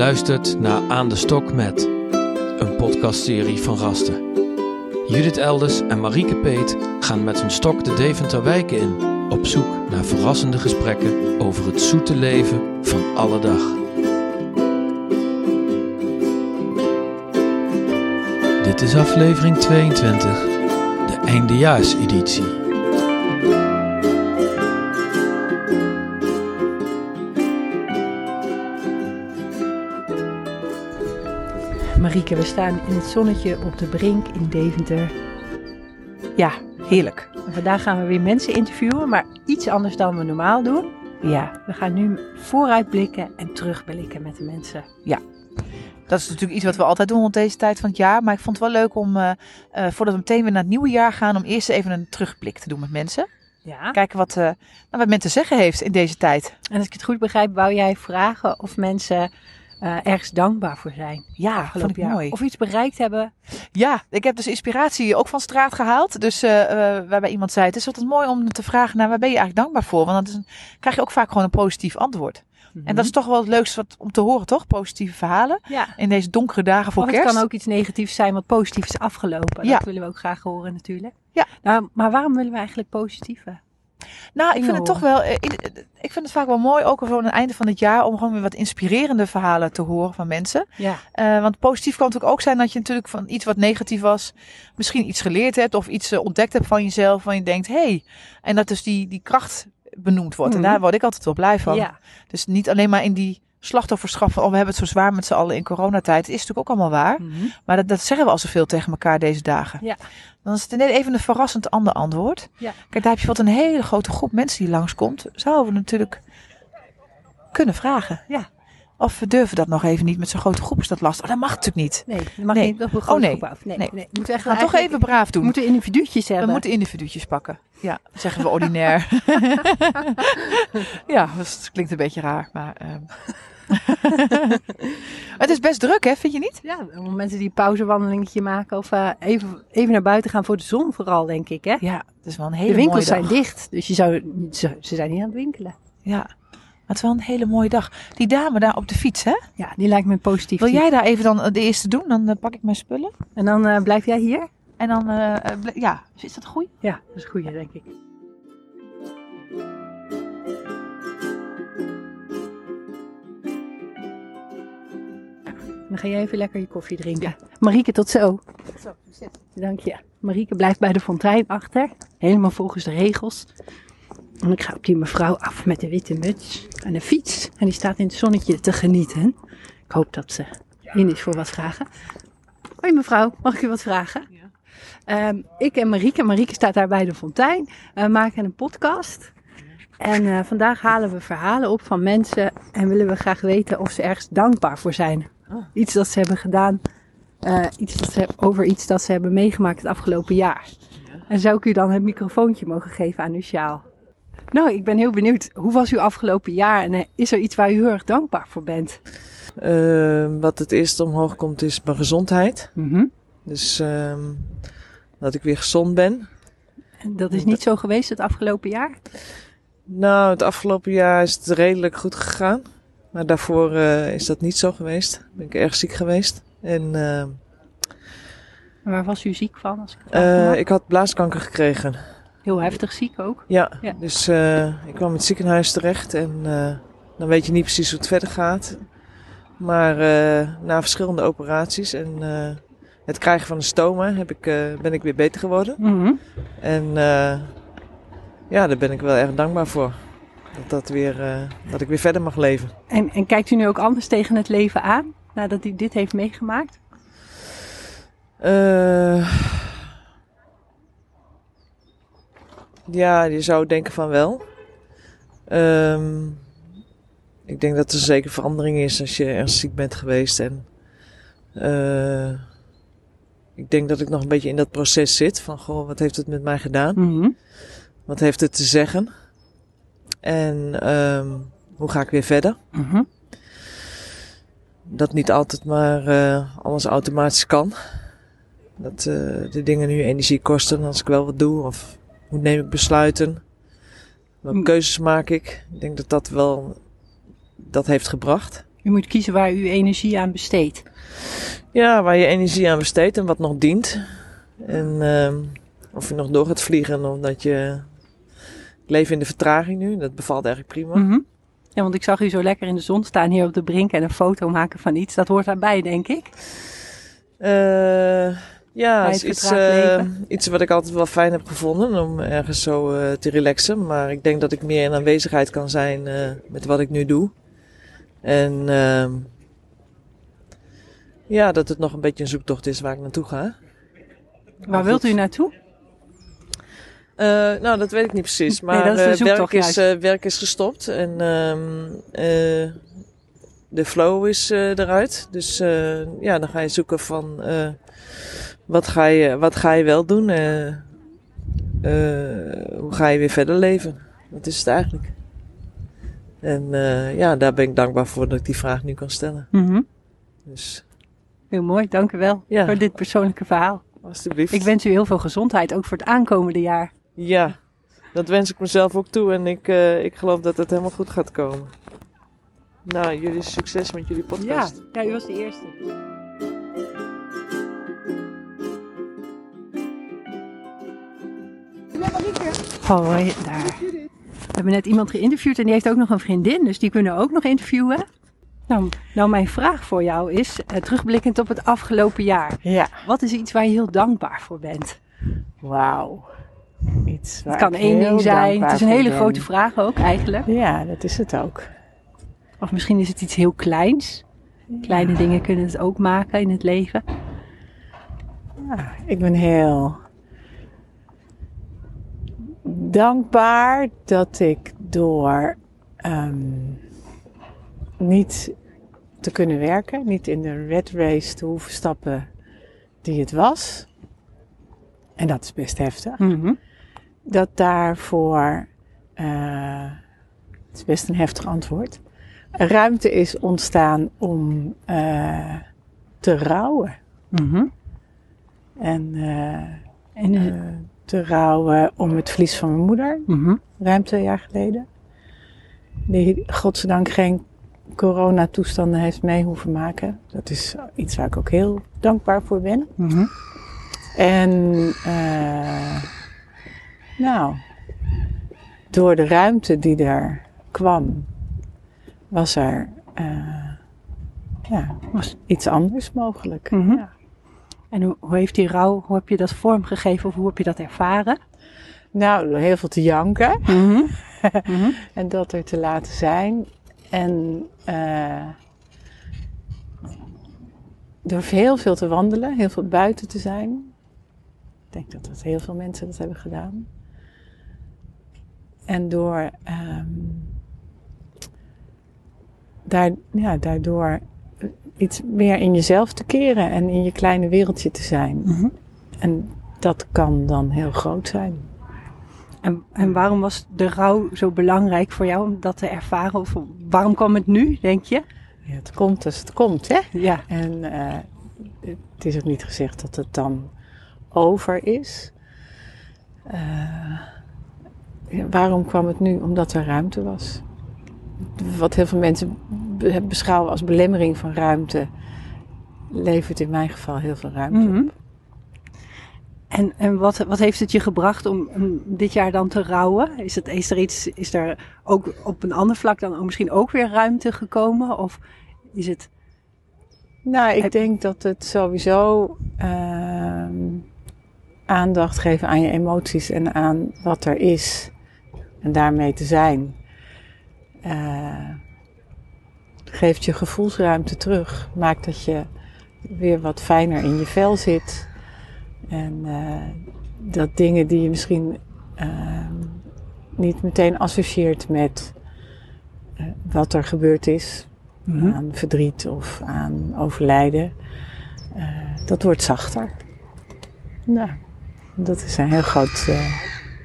luistert naar Aan de Stok met, een podcastserie van Rasten. Judith Elders en Marieke Peet gaan met hun stok de Deventer wijken in, op zoek naar verrassende gesprekken over het zoete leven van alle dag. Dit is aflevering 22, de eindejaarseditie. Marieke, we staan in het zonnetje op de Brink in Deventer. Ja, heerlijk. En vandaag gaan we weer mensen interviewen, maar iets anders dan we normaal doen. Ja, we gaan nu vooruitblikken en terugblikken met de mensen. Ja, dat is natuurlijk iets wat we altijd doen rond deze tijd van het jaar. Maar ik vond het wel leuk om, uh, uh, voordat we meteen weer naar het nieuwe jaar gaan, om eerst even een terugblik te doen met mensen. Ja. Kijken wat, uh, nou, wat men te zeggen heeft in deze tijd. En als ik het goed begrijp, wou jij vragen of mensen uh, ergens dankbaar voor zijn. Ja, vond ik jaar. mooi. Of iets bereikt hebben. Ja, ik heb dus inspiratie ook van straat gehaald. Dus uh, uh, waarbij iemand zei, het is altijd mooi om te vragen, nou, waar ben je eigenlijk dankbaar voor? Want dan krijg je ook vaak gewoon een positief antwoord. Mm -hmm. En dat is toch wel het leukste wat, om te horen, toch? Positieve verhalen. Ja. In deze donkere dagen voor of kerst. het kan ook iets negatiefs zijn wat positief is afgelopen. Ja. Dat willen we ook graag horen natuurlijk. Ja. Nou, maar waarom willen we eigenlijk positieve? Nou, ik vind het toch wel. Ik vind het vaak wel mooi, ook aan het einde van het jaar, om gewoon weer wat inspirerende verhalen te horen van mensen. Ja. Uh, want positief kan natuurlijk ook zijn dat je natuurlijk van iets wat negatief was, misschien iets geleerd hebt of iets ontdekt hebt van jezelf, van je denkt, hé, hey, en dat dus die, die kracht benoemd wordt. Mm. En daar word ik altijd wel blij van. Ja. Dus niet alleen maar in die slachtofferschap van, oh, we hebben het zo zwaar met z'n allen in coronatijd. Het is natuurlijk ook allemaal waar. Mm -hmm. Maar dat, dat zeggen we al zoveel tegen elkaar deze dagen. Ja. Dan is het net even een verrassend ander antwoord. Ja. Kijk, daar heb je wat een hele grote groep mensen die langskomt. Zouden we natuurlijk kunnen vragen. Ja. Of we durven dat nog even niet met zo'n grote groep. Is dat lastig? Oh, dat mag natuurlijk niet. Nee, dat mag Nee. niet op een grote Oh, nee. groep af. Nee, Nee. nee. We moeten We gaan toch even braaf doen. We moeten individuutjes hebben. We moeten individuutjes pakken. Ja, zeggen we ordinair. ja, dat klinkt een beetje raar, maar... ehm. het is best druk, hè? Vind je niet? Ja, mensen die een pauzewandelingetje maken of uh, even, even naar buiten gaan voor de zon vooral, denk ik, hè? Ja, het is wel een hele de winkels mooie zijn dicht, dus je zou, ze, ze zijn niet aan het winkelen. Ja, maar het is wel een hele mooie dag. Die dame daar op de fiets, hè? Ja, die lijkt me positief. Wil jij daar even dan de eerste doen? Dan uh, pak ik mijn spullen. En dan uh, blijf jij hier? En dan, uh, ja, is dat goed? Ja, dat is goeie, denk ik. Dan ga jij even lekker je koffie drinken. Ja. Marieke, tot zo. Zo, zit. Dank je. Marieke blijft bij de fontein achter. Helemaal volgens de regels. En ik ga op die mevrouw af met de witte muts en de fiets. En die staat in het zonnetje te genieten. Ik hoop dat ze in is voor wat vragen. Hoi mevrouw, mag ik u wat vragen? Ja. Um, ik en Marieke, Marieke staat daar bij de fontein, uh, maken een podcast. En uh, vandaag halen we verhalen op van mensen en willen we graag weten of ze ergens dankbaar voor zijn. Oh. Iets dat ze hebben gedaan, uh, iets dat ze, over iets dat ze hebben meegemaakt het afgelopen jaar. Ja. En zou ik u dan het microfoontje mogen geven aan uw sjaal? Nou, ik ben heel benieuwd. Hoe was uw afgelopen jaar en uh, is er iets waar u heel erg dankbaar voor bent? Uh, wat het eerste omhoog komt is mijn gezondheid. Mm -hmm. Dus uh, dat ik weer gezond ben. En dat is niet zo geweest het afgelopen jaar? Nou, het afgelopen jaar is het redelijk goed gegaan. Maar daarvoor uh, is dat niet zo geweest. Ben ik erg ziek geweest. En, uh, waar was u ziek van? Als ik, uh, ik had blaaskanker gekregen. Heel heftig ziek ook? Ja, ja. dus ik kwam in het ziekenhuis terecht. En dan weet je niet precies hoe het verder gaat. Maar na verschillende operaties en het krijgen van een stoma heb ik, ben ik weer beter geworden. Mm -hmm. En ja, daar ben ik wel erg dankbaar voor. Dat, dat, weer, dat ik weer verder mag leven. En, en kijkt u nu ook anders tegen het leven aan, nadat u dit heeft meegemaakt? ja, je zou denken van wel. Um, ik denk dat er zeker verandering is als je ernstig ziek bent geweest. En uh, ik denk dat ik nog een beetje in dat proces zit. Van, goh, wat heeft het met mij gedaan? Mm -hmm. Wat heeft het te zeggen? En um, hoe ga ik weer verder? Mm -hmm. Dat niet altijd maar uh, alles automatisch kan. Dat uh, de dingen nu energie kosten als ik wel wat doe. Of hoe neem ik besluiten? Welke keuzes maak ik? Ik denk dat dat wel dat heeft gebracht. U moet kiezen waar u energie aan besteedt. Ja, waar je energie aan besteedt en wat nog dient. En ehm, of je nog door gaat vliegen omdat je... Ik leef in de vertraging nu, dat bevalt eigenlijk prima. Mhm. Ja, want ik zag u zo lekker in de zon staan hier op de brink en een foto maken van iets. Dat hoort daarbij, denk ik. Eh, ja, is iets, eh, leven. iets wat ik altijd wel fijn heb gevonden om ergens zo eh, te relaxen. Maar ik denk dat ik meer in aanwezigheid kan zijn met wat ik nu doe. En ehm, ja, dat het nog een beetje een zoektocht is waar ik naartoe ga. Waar wilt u naartoe? Eh, nou, dat weet ik niet precies. Maar is de eh, werk, is, eh, werk is gestopt en ehm, eh, de flow is eruit. Dus ja, dan ga je zoeken van wat, ga je, wat ga je wel doen? Hoe ga je weer verder leven? Dat is het eigenlijk. En ja, daar ben ik dankbaar voor dat ik die vraag nu kan stellen. Mhm. Dus Heel mooi, dank u wel Ja. voor dit persoonlijke verhaal. alstublieft. Ik wens u heel veel gezondheid, ook voor het aankomende jaar. Ja, dat wens ik mezelf ook toe en ik, eh, ik geloof dat het helemaal goed gaat komen. Nou, jullie succes met jullie podcast. ja, u was de eerste. Hoi, daar. We hebben net iemand geïnterviewd en die heeft ook nog een vriendin, dus die kunnen we ook nog interviewen. Nou, nou mijn vraag voor jou is, eh, terugblikkend op het afgelopen jaar. Ja, Wat is iets waar je heel dankbaar voor bent? wauw. Iets Het kan één ding zijn, het is een hele ben. grote vraag ook eigenlijk. Ja, dat is het ook. Of misschien is het iets heel kleins. Kleine dingen kunnen het ook maken in het leven. Ja, ik ben heel dankbaar dat ik door ehm, niet te kunnen werken, niet in de red race te hoeven stappen die het was. En dat is best heftig. Mhm. Dat daarvoor, eh, het is best een heftig antwoord, ruimte is ontstaan om eh, te rouwen. Mhm. En eh, En, te rouwen om het verlies van mijn moeder, mhm. ruim twee jaar geleden. Die godzijdank geen coronatoestanden heeft mee hoeven maken. Dat is iets waar ik ook heel dankbaar voor ben. Mhm. En eh, nou, door de ruimte die er kwam, was er eh, ja, was iets anders mogelijk. Mhm. Ja. En hoe, hoe heeft die rouw, hoe heb je dat vormgegeven of hoe heb je dat ervaren? Nou, door heel veel te janken Mhm. Mhm. en dat er te laten zijn. En eh, door heel veel te wandelen, heel veel buiten te zijn. Ik denk dat, dat heel veel mensen dat hebben gedaan. En door ehm, daar, ja, daardoor iets meer in jezelf te keren en in je kleine wereldje te zijn. Mhm. En dat kan dan heel groot zijn. En, en waarom was de rouw zo belangrijk voor jou om dat te ervaren? Of waarom kwam het nu, denk je? Ja, het komt als het komt, hè? Ja. En eh, het is ook niet gezegd dat het dan over is. Eh, ja, waarom kwam het nu? Omdat er ruimte was. Wat heel veel mensen be- beschouwen als belemmering van ruimte, levert in mijn geval heel veel ruimte Mhm. op. En, en wat, wat heeft het je gebracht om, om dit jaar dan te rouwen? Is, het, is er iets, is er ook op een ander vlak dan ook misschien ook weer ruimte gekomen? Of is het, Nou, ik Heb- denk dat het sowieso ehm, aandacht geven aan je emoties en aan wat er is. En daarmee te zijn. eh, geeft je gevoelsruimte terug. Maakt dat je weer wat fijner in je vel zit. En eh, dat dingen die je misschien ehm, niet meteen associeert met eh, wat er gebeurd is, Mhm. aan verdriet of aan overlijden, dat wordt zachter. Nou, dat is een heel groot,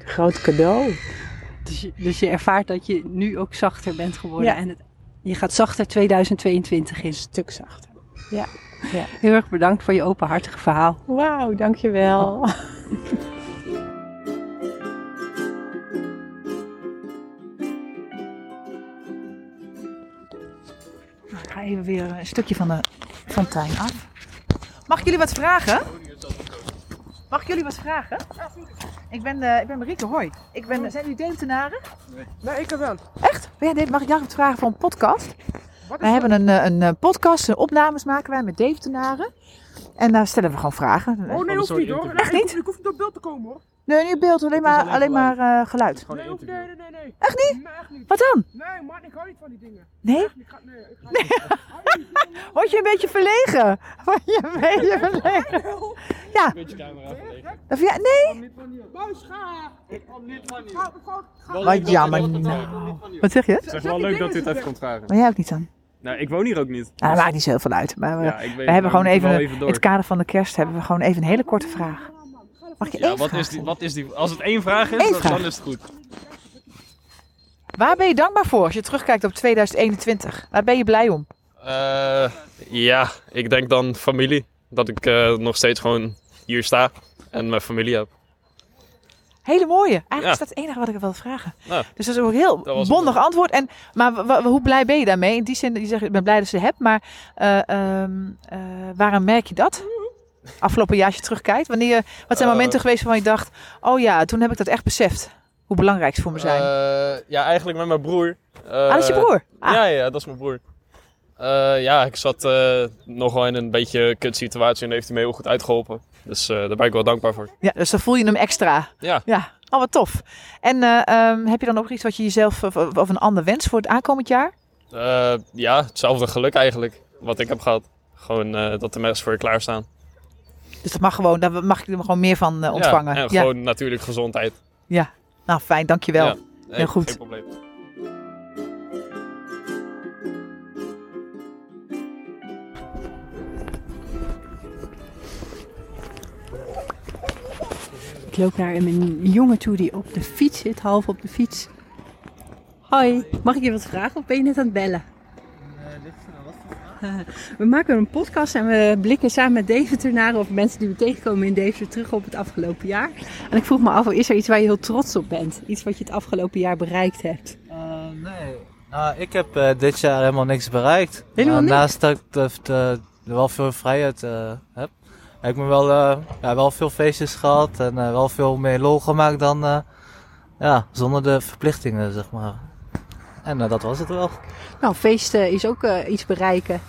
groot cadeau. Dus, je, dus je ervaart dat je nu ook zachter bent geworden. Ja. En het, je gaat zachter 2022 in. Een stuk zachter. Ja. ja. Heel erg bedankt voor je openhartige verhaal. Wauw, dankjewel. Dan ga even weer een stukje van de fontein af. Mag ik jullie wat vragen? Mag ik jullie wat vragen? Ik ben, eh, ik ben Marieke, hoi. Ik ben, zijn jullie Deventenaren? Nee, ik heb wel. Echt? Ben jij, mag ik jou vragen voor een podcast? Wij hebben een, eh, een eh, podcast, een opnames maken wij met Deventenaren. En daar stellen we gewoon vragen. Oh nee, hoeft niet hoor. Echt niet? Ik hoef niet op beeld te komen hoor. Nee, niet beeld, alleen maar, alleen alleen maar eh, geluid. Nee, nee, nee, nee, nee. Echt niet? Nee, echt niet. Wat dan? Nee, man, ik hou niet van die dingen. Nee? Echt, ik ga, nee, ik ga niet. Word je een beetje verlegen? Word je een beetje verlegen? Ja. Dat vind jij- nee? Buis, ga! Ik kom niet van je. Ga. Wat jammer nou. Wat zeg je? Het is echt wel leuk dat dit even komt vragen. Maar jij ook niet dan? Nou, ik woon hier ook niet. Nou, dat maakt niet zo heel veel uit. Maar we, Ja, ik weet, we hebben maar gewoon even, even het kader van de kerst hebben we gewoon even een hele korte vraag. Mag ik je Ja, één wat vraag is, die, wat is die? Als het één vraag is, Eén dan, vraag. dan is het goed. Waar ben je dankbaar voor als je terugkijkt op 2021? Waar ben je blij om? Eh, ja, ik denk dan familie. Dat ik eh, nog steeds gewoon hier sta en mijn familie heb. Hele mooie. Eigenlijk Ja. is dat het enige wat ik wilde vragen. Dus dat is ook een heel bondig antwoord. En, maar hoe blij ben je daarmee? In die zin, je zegt, ik ben blij dat ze hebt. Maar eh ehm eh, waaraan merk je dat? Afgelopen jaar als je terugkijkt. Wanneer, wat zijn Eh, momenten geweest waarvan je dacht... Oh ja, toen heb ik dat echt beseft. Hoe belangrijk ze voor me zijn. eh, ja, eigenlijk met mijn broer. Eh, ah, dat is je broer? Ah, Ja, ja, dat is mijn broer. Eh, ja, ik zat eh, nog wel in een beetje kut situatie en heeft hij me heel goed uitgeholpen. Dus eh, daar ben ik wel dankbaar voor. ja, dus dan voel je hem extra. Ja, Ja, oh wat tof. En eh, ehm, heb je dan ook iets wat je jezelf... Of, of een ander wens voor het aankomend jaar? Eh, ja, hetzelfde geluk eigenlijk. Wat ik heb gehad. Gewoon eh, dat de mensen voor je klaarstaan. Dus dat mag gewoon, daar mag ik er gewoon meer van eh, ontvangen. Ja, en Ja, gewoon natuurlijk gezondheid. ja. Nou, fijn, dankjewel. Ja, nee, Heel goed. Geen probleem. Ik loop naar een jongen toe die op de fiets zit, half op de fiets. Hoi, mag ik je wat vragen of ben je net aan het bellen? We maken een podcast en we blikken samen met Deventer naar of mensen die we tegenkomen in Deventer terug op het afgelopen jaar. En ik vroeg me af, is er iets waar je heel trots op bent? Iets wat je het afgelopen jaar bereikt hebt? Eh, nee, nou, ik heb eh, dit jaar helemaal niks bereikt. Helemaal niks? Naast dat ik wel veel vrijheid eh, heb, heb ik me wel, eh, ja, wel veel feestjes gehad en eh, wel veel meer lol gemaakt dan eh, ja, zonder de verplichtingen, zeg maar. En eh, dat was het wel. Nou, feesten is ook eh, iets bereiken.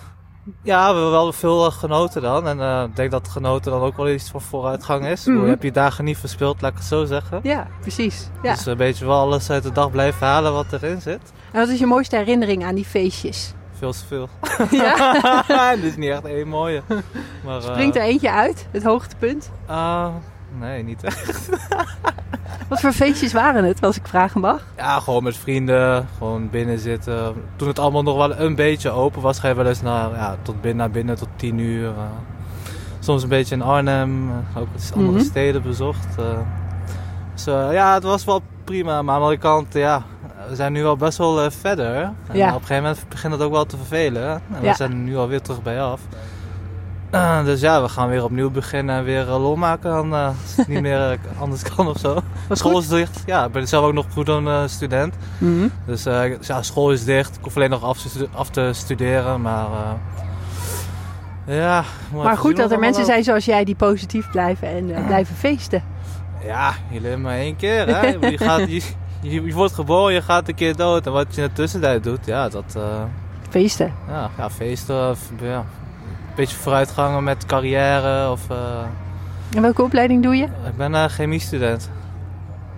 Ja, we hebben wel veel eh, genoten dan. En eh, ik denk dat genoten dan ook wel iets van vooruitgang is. Bedoel, Mhm. Je hebt je dagen niet verspild, laat ik het zo zeggen. Ja, precis. Ja. Dus een beetje wel alles uit de dag blijven halen wat erin zit. En wat is je mooiste herinnering aan die feestjes? Veel te veel. Ja? Dit is niet echt één mooie. Maar, Springt er eentje uit, het hoogtepunt? Ah, nee, niet echt. Wat voor feestjes waren het, als ik vragen mag? Ja, gewoon met vrienden, gewoon binnen zitten. Toen het allemaal nog wel een beetje open was, ga je wel eens naar, ja, tot binnen, naar binnen tot tien uur. eh. soms een beetje in Arnhem, eh, ook andere Mhm. steden bezocht. eh. dus ja, het was wel prima. Maar aan de andere kant, ja, we zijn nu al best wel verder. En Ja. op een gegeven moment begint het ook wel te vervelen. En Ja. we zijn nu alweer terug bij af. Eh, dus ja, we gaan weer opnieuw beginnen en weer eh, lol maken dan, eh, als het niet meer eh, anders kan of zo. Was School goed? is dicht. Ja, ik ben zelf ook nog goed een student. Mhm. Dus ja, school is dicht. Ik hoef alleen nog af af te studeren. Maar ja. Maar even goed dat er mensen zijn zoals jij die positief blijven en blijven feesten. Ja, je leert maar één keer. Hè? je, gaat, je, je, wordt geboren, je gaat een keer dood. En wat je in de tussentijd doet, ja, dat... Feesten. ja, ja, feesten. Of, ja, beetje vooruitgangen met carrière. Of, eh, En welke opleiding doe je? ik ben een chemiestudent.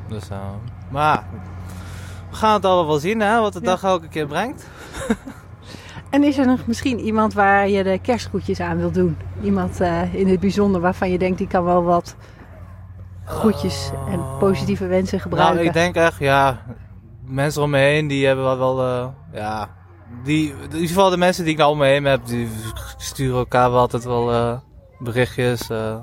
Dus, eh, maar we gaan het allemaal wel zien, hè, wat de Ja. dag elke keer brengt. En is er nog misschien iemand waar je de kerstgroetjes aan wil doen? Iemand eh, in het bijzonder waarvan je denkt die kan wel wat groetjes en positieve wensen gebruiken? Nou, ik denk echt, ja, mensen om me heen die hebben wel, wel eh, ja, die, in ieder geval de mensen die ik nou om me heen heb, die sturen elkaar wel altijd wel eh, berichtjes. eh,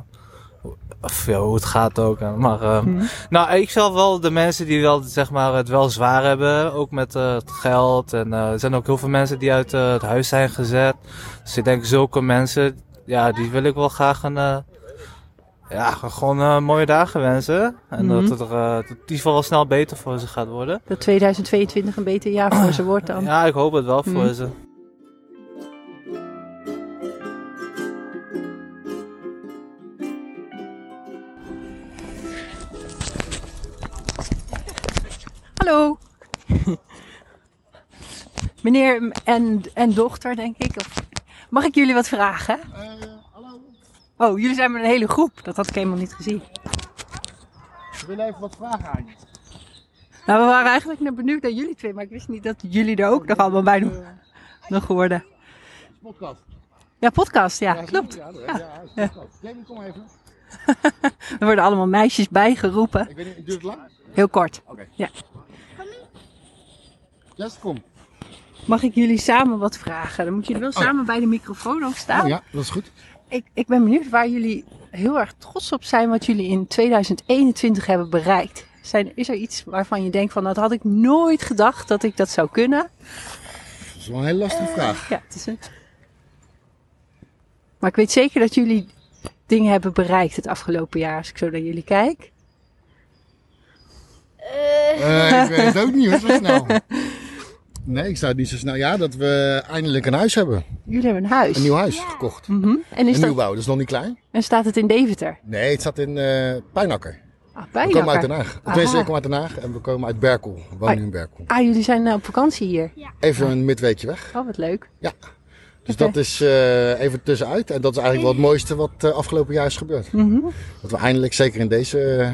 of ja, hoe het gaat ook. Maar, eh, Mhm. nou, ik zelf wel de mensen die wel, zeg maar, het wel zwaar hebben, ook met eh, het geld. En eh, er zijn ook heel veel mensen die uit het huis zijn gezet. Dus ik denk zulke mensen, ja, die wil ik wel graag een, eh, ja, gewoon eh, mooie dagen wensen. En dat mhm. het er, eh, ieder geval die snel beter voor ze gaat worden. Dat 2022 een beter jaar voor ze wordt dan. Ja, ik hoop het wel voor mhm. ze. Hallo. Meneer en, en dochter, denk ik. Mag ik jullie wat vragen? Eh, Oh, jullie zijn met een hele groep. Dat had ik helemaal niet gezien. Ik wil even wat vragen aan je. Nou, we waren eigenlijk net benieuwd naar jullie twee, maar ik wist niet dat jullie er ook nog allemaal bij nog, nog hoorden. Podcast. Ja, podcast, ja, klopt. Ja, ja, ja. Jamie, kom even. Er worden allemaal meisjes bijgeroepen. Ik weet niet, duurt het lang? Heel kort. Oké. Ja. Yes, kom. Mag ik jullie samen wat vragen? Dan moeten jullie wel samen bij de microfoon ook staan. Oh ja, dat is goed. Ik, ik ben benieuwd waar jullie heel erg trots op zijn wat jullie in 2021 hebben bereikt. Zijn, is er iets waarvan je denkt van dat had ik nooit gedacht dat ik dat zou kunnen? Dat is wel een hele lastige vraag. Ja, het is een... Maar ik weet zeker dat jullie dingen hebben bereikt het afgelopen jaar als ik zo naar jullie kijk. Eh, ik weet het ook niet hoor, zo snel. Nee, ik sta niet zo snel. Ja, dat we eindelijk een huis hebben. Jullie hebben een huis. Een nieuw huis gekocht. Mhm. En, is Een dat, nieuwbouw, dat is nog niet klein. en staat het in Deventer? Nee, het staat in eh Pijnakker. Ah, We komen uit Pijnakker. Den Haag. Tenminste, ik kom uit Den Haag en we komen uit Berkel. We wonen nu in Berkel. Ah, jullie zijn eh, op vakantie hier. Even een midweekje weg. Oh, wat leuk. Dus Oké. dat is eh, even tussenuit. En dat is eigenlijk wel het mooiste wat afgelopen jaar is gebeurd. Mhm. Dat we eindelijk, zeker in deze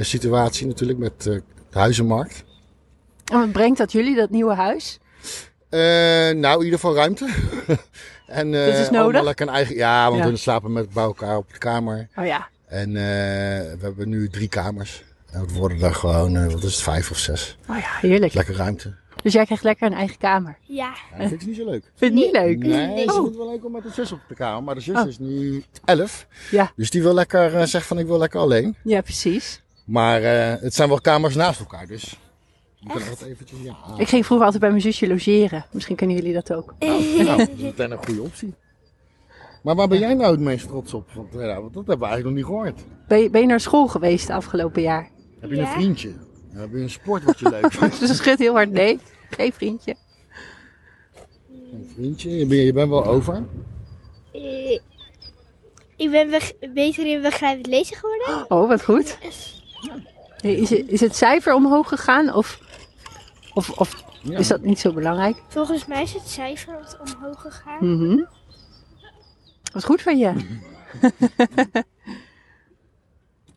situatie natuurlijk met eh, de huizenmarkt. En wat brengt dat jullie, dat nieuwe huis? Eh, nou, in ieder geval ruimte. en eh Dat is nodig? lekker een eigen... Ja, want Ja. we slapen met bij elkaar op de kamer. Oh ja. En eh, we hebben nu drie kamers. En het worden er gewoon, eh, wat is het, vijf of zes. Oh ja, heerlijk. Lekker ruimte. Dus jij krijgt lekker een eigen kamer. Ja. Ja, dat vind ik niet zo leuk. Vind je het niet leuk? Nee, ze Oh. vindt het wel leuk om met de zus op de kamer. Maar de zus Oh. is nu elf. Ja. Dus die wil lekker, eh, zegt van ik wil lekker alleen. Ja, precies. Maar eh, het zijn wel kamers naast elkaar, dus... Altijd eventjes, ja. Ik ging vroeger altijd bij mijn zusje logeren. Misschien kunnen jullie dat ook. Nou, dat is meteen een goede optie. Maar waar ben jij nou het meest trots op? Want, ja, want dat hebben we eigenlijk nog niet gehoord. Ben je, ben je naar school geweest de afgelopen jaar? Heb je Ja. een vriendje? Heb je een sport wat je leuk vindt? Dus ze schudt heel hard nee. Geen vriendje. Een vriendje? Je bent, je bent wel over? Eh, ik ben beg- beter in begrijpend lezen geworden. Oh, wat goed. Is het, is het cijfer omhoog gegaan of, of, of Ja. is dat niet zo belangrijk? Volgens mij is het cijfer wat omhoog gegaan. Mhm. Wat goed van je.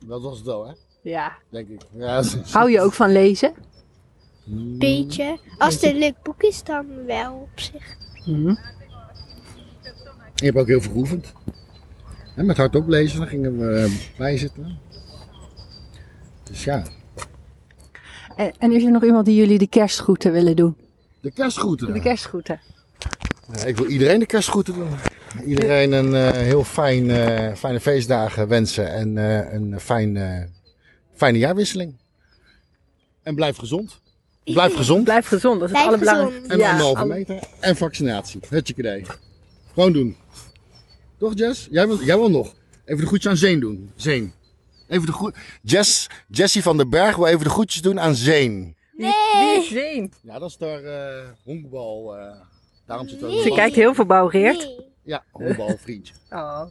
Dat was het wel, hè? Ja. Denk ik. Ja, Hou je ook van lezen? Beetje. Als het een leuk boek is, dan wel op zich. Mhm. Je hebt ook heel veel geoefend. En met hardop lezen, dan gingen we eh, bijzitten. Dus ja, En, en is er nog iemand die jullie de kerstgroeten willen doen? de kerstgroeten. De kerstgroeten. Ja, ik wil iedereen de kerstgroeten doen. Iedereen een eh, heel fijn, eh, fijne feestdagen wensen en eh, een fijn, eh, fijne jaarwisseling. En blijf gezond. Blijf gezond. Blijf gezond, dat is het allerbelangrijkste. En anderhalve alle- meter. En vaccinatie. Hutje idee. Gewoon doen. Toch Jess? Jij wil, jij wil nog. Even de groetjes aan Zeen doen. Zeen. Even de groet. Jess, Jessie van den Berg wil even de groetjes doen aan Zeen. Wie is Zeen? Ja, dat is daar eh honkbal. eh daarom zit er Nee. Ze kijkt heel verbouwereerd. Nee, Ja, honkbalvriendje. Oh.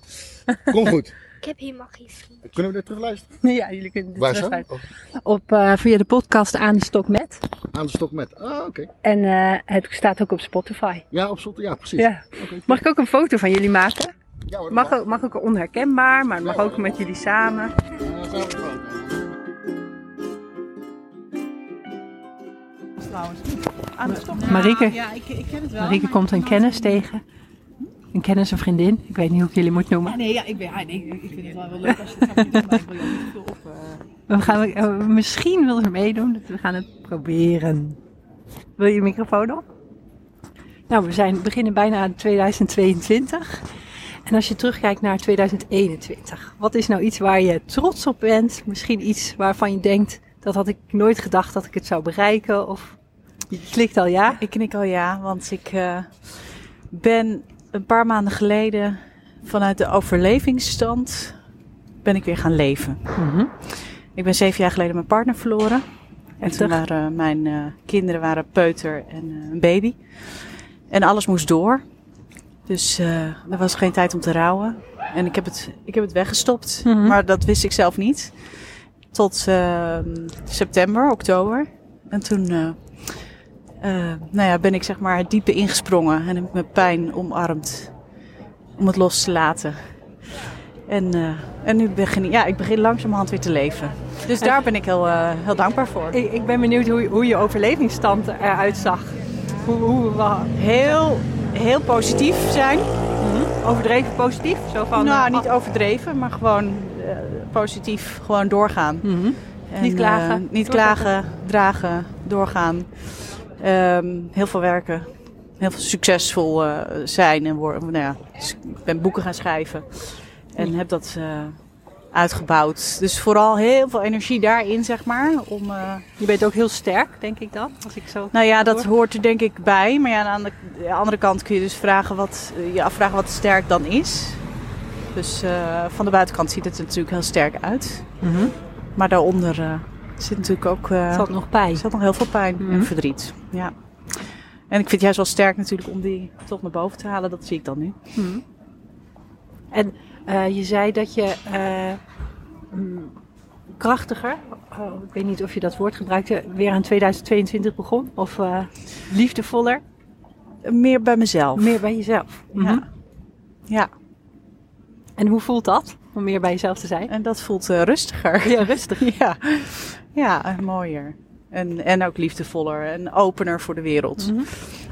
Kom goed. ik heb helemaal geen vriend. Kunnen we dit terugluisteren? Ja, jullie kunnen dit terugluisteren. Oh, Op, eh, via de podcast Aan de Stok Met. aan de stok met. Ah, oké. En eh, het staat ook op Spotify. Ja, op slot. Ja, precies. Ja. Mag ik ook een foto van jullie maken? Ja, hoor, dat Mag ook, mag ook onherkenbaar, maar het mag ook met jullie samen. Marieke, Ja, ik, ik ken het wel. Marieke komt een kennis tegen. Een kennis, een vriendin. Ik weet niet hoe ik jullie moet noemen. Ja, nee, ja, ik, ben, ja, nee, ik vind het wel, wel leuk als je het gaat doen, maar ik wil je ook niet veel op. eh. We gaan, eh, misschien wil ze meedoen, dus we gaan het proberen. Wil je je microfoon op? Nou, we zijn, beginnen bijna aan 2022. En als je terugkijkt naar 2021, wat is nou iets waar je trots op bent? Misschien iets waarvan je denkt, dat had ik nooit gedacht dat ik het zou bereiken? Of je klikt al ja? Ik knik al ja, want ik eh, ben een paar maanden geleden vanuit de overlevingsstand ben ik weer gaan leven. Mhm. Ik ben zeven jaar geleden mijn partner verloren. En toen waren mijn eh, kinderen waren peuter en eh, een baby. En alles moest door. Dus eh, er was geen tijd om te rouwen. En ik heb het, ik heb het weggestopt. Mhm. Maar dat wist ik zelf niet. Tot eh, september, oktober. En toen eh, eh, nou ja, ben ik zeg maar het diepe ingesprongen en heb ik mijn pijn omarmd om het los te laten. En, en nu begin ik, ja, ik begin langzamerhand weer te leven. Dus daar ben ik heel, heel dankbaar voor. Ik, ik ben benieuwd hoe, hoe je overlevingsstand eruit zag. Hoe, hoe, wa- Heel, heel positief zijn. overdreven positief? Zo van, nou, eh, niet overdreven, maar gewoon eh, positief gewoon doorgaan. Mhm. En, Niet klagen, eh, niet klagen, dragen, doorgaan. Ehm, heel veel werken. Heel veel succesvol zijn. En worden, nou ja, ik ben boeken gaan schrijven. En heb dat uitgebouwd. Dus vooral heel veel energie daarin, zeg maar. Om, eh, Je bent ook heel sterk, denk ik dan. Als ik zo nou ja, dat hoor. hoort er denk ik bij. Maar ja, aan de, de andere kant kun je dus vragen wat, eh, je afvragen wat sterk dan is. Dus eh, van de buitenkant ziet het er natuurlijk heel sterk uit. Mhm. Maar daaronder zit natuurlijk ook... zat nog pijn. zat nog heel veel pijn Mhm. en verdriet. Ja. En ik vind het juist wel sterk natuurlijk om die tot naar boven te halen. Dat zie ik dan nu. Mhm. En eh, je zei dat je eh, mm, krachtiger, oh, ik weet niet of je dat woord gebruikte, weer in 2022 begon. Of eh, liefdevoller, Meer bij mezelf. meer bij jezelf. Mhm. Ja. ja. En hoe voelt dat, om meer bij jezelf te zijn? En dat voelt rustiger. Ja, rustig. ja. Ja, mooier. En, en ook liefdevoller en opener voor de wereld. Mhm.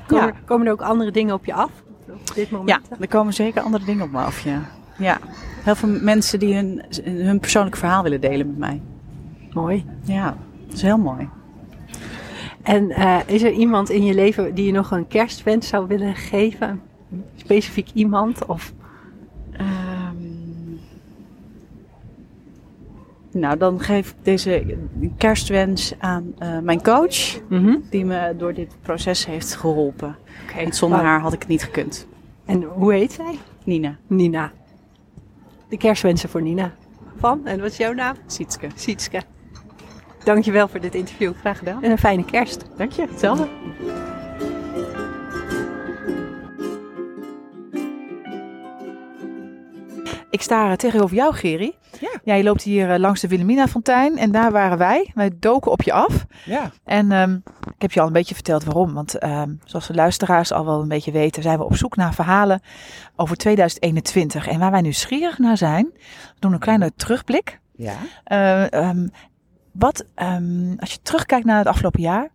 Komen, Ja. komen er ook andere dingen op je af op dit moment? Ja, er komen zeker andere dingen op me af. Ja. Ja. Heel veel mensen die hun, hun persoonlijk verhaal willen delen met mij. Mooi. Ja, dat is heel mooi. En eh, is er iemand in je leven die je nog een kerstwens zou willen geven? Specifiek iemand? Of Ehm, nou, dan geef ik deze kerstwens aan eh, mijn coach, Mhm. die me door dit proces heeft geholpen. Want zonder wauw. haar had ik het niet gekund. En hoe heet zij? Nina, Nina. De kerstwensen voor Nina. Van, en wat is jouw naam? Sietske. Sietske. Dankjewel voor dit interview. Graag gedaan. En een fijne kerst. Dank je, hetzelfde. Ik sta tegenover jou, Geri. Ja. Ja, je loopt hier eh, langs de Wilhelmina-fontein en daar waren wij. Wij doken op je af. Ja. En ehm, ik heb je al een beetje verteld waarom. Want ehm, zoals de luisteraars al wel een beetje weten, zijn we op zoek naar verhalen over 2021. En waar wij nieuwsgierig naar zijn, we doen een kleine terugblik. Ja. Eh, ehm, wat, ehm, als je terugkijkt naar het afgelopen jaar,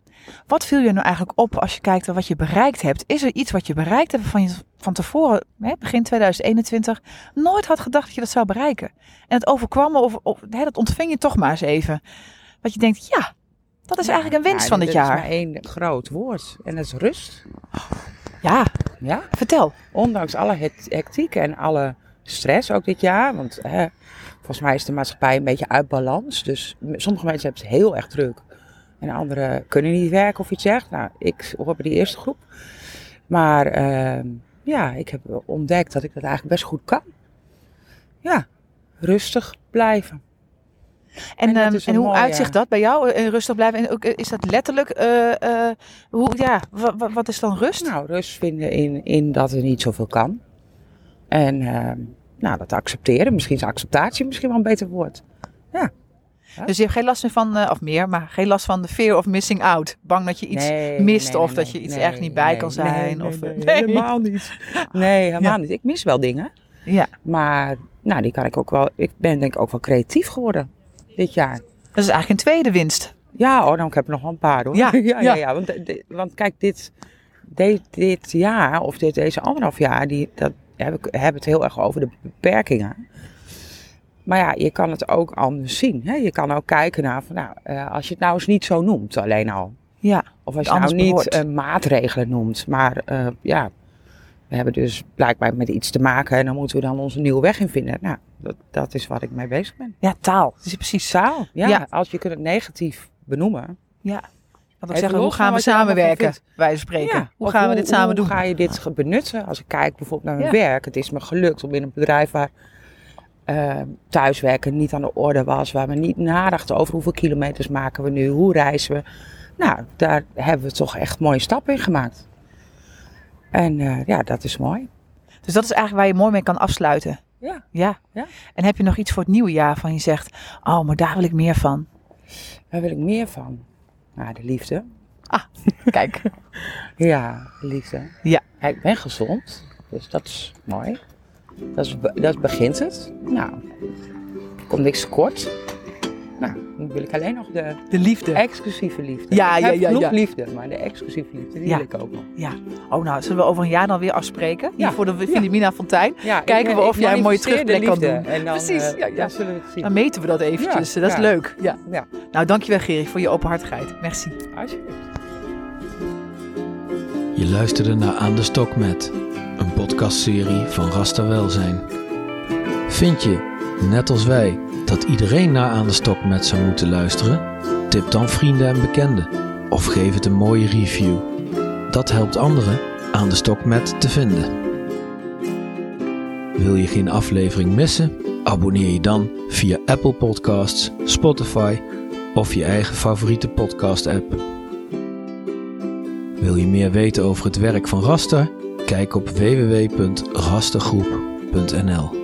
wat viel je nou eigenlijk op als je kijkt naar wat je bereikt hebt? Is er iets wat je bereikt hebt van je van tevoren, hè, begin 2021, nooit had gedacht dat je dat zou bereiken? En het overkwam me, of, of hè, dat ontving je toch maar eens even. Dat je denkt, ja, dat is eigenlijk een winst van dit er jaar. is maar één groot woord en dat is rust. Ja, Ja, vertel. ondanks alle hectiek en alle stress ook dit jaar. Want hè, volgens mij is de maatschappij een beetje uit balans. Dus sommige mensen hebben het heel erg druk. En anderen kunnen niet werken of iets zegt. Nou, ik hoor bij die eerste groep. Maar ehm, ja, ik heb ontdekt dat ik dat eigenlijk best goed kan. Ja, rustig blijven. En, En ehm, en hoe uitzicht ja. dat bij jou? Eh, rustig blijven. En ook, eh, is dat letterlijk? eh, hoe, ja, wa- wa- wat is dan rust? Nou, rust vinden in, in dat er niet zoveel kan. En ehm, nou, dat accepteren. Misschien is acceptatie misschien wel een beter woord. Dus je hebt geen last meer van, of meer, maar geen last van de fear of missing out. Bang dat je iets Nee, mist nee, of nee, dat je iets ergens niet bij kan zijn. nee, of, helemaal niet. Nee, helemaal Ja. niet. Ik mis wel dingen. Ja, Maar nou, die kan ik ook wel. Ik ben denk ik ook wel creatief geworden dit jaar. dat is eigenlijk een tweede winst. Ja, oh, dan heb ik nog wel een paar hoor. Ja, ja, ja. Want, want kijk, dit, dit, dit jaar of dit, deze anderhalf jaar, die, dat heb ik heb het heel erg over de beperkingen. Maar ja, je kan het ook anders zien. Hè? Je kan ook kijken naar, van, nou, eh, als je het nou eens niet zo noemt, alleen al. Ja, Of als je nou niet eh, maatregelen noemt, maar eh, ja, we hebben dus blijkbaar met iets te maken en dan moeten we dan onze nieuwe weg in vinden. Nou, dat, dat is wat ik mee bezig ben. ja taal. Het is precies Taal, ja, Ja. als je kunt het negatief benoemen. Ja. Zeggen, hoe gaan we samenwerken? Wij spreken. Ja, Hoe of gaan we dit samen hoe doen? ga je dit benutten? Als ik kijk bijvoorbeeld naar mijn Ja. werk. Het is me gelukt om in een bedrijf waar eh, thuiswerken niet aan de orde was. Waar we niet nadachten over hoeveel kilometers maken we nu, hoe reizen we. Nou, daar hebben we toch echt mooie stappen in gemaakt. En eh, ja, dat is mooi. Dus dat is eigenlijk waar je mooi mee kan afsluiten. Ja. Ja. Ja. En heb je nog iets voor het nieuwe jaar van je zegt, oh, maar daar wil ik meer van. Daar wil ik meer van. Ja, de liefde. Ah, kijk. ja, de liefde. Ja. Ik ben gezond, dus dat is mooi. Dat, is, dat begint het. Nou, komt niks tekort. Wil ik alleen nog de, de liefde. exclusieve liefde. Ja, ik ja, heb ja, genoeg ja. liefde, maar de exclusieve liefde, die Ja. wil ik ook nog. Ja. Oh, nou, zullen we over een jaar dan weer afspreken? Hier Ja. voor de Filomena Fontein. Ja, Kijken ik- we ik of jij een mooie terugplek kan doen. En dan, Precies, eh, ja, ja. dan zullen we het zien. Dan meten we dat eventjes. Ja, dat is ja. leuk. Ja. Ja. Nou, dankjewel Gerry voor je openhartigheid. Merci. Alsjeblieft. Je luisterde naar Aan de Stok met, een podcastserie van Rasta Welzijn. Vind je, net als wij, dat iedereen naar Aan de Stok met zou moeten luisteren? Tip dan vrienden en bekenden of geef het een mooie review. Dat helpt anderen Aan de Stok met te vinden. Wil je geen aflevering missen? Abonneer je dan via Apple Podcasts, Spotify of je eigen favoriete podcast-app. Wil je meer weten over het werk van Rasta? Kijk op www.rastagroep.nl.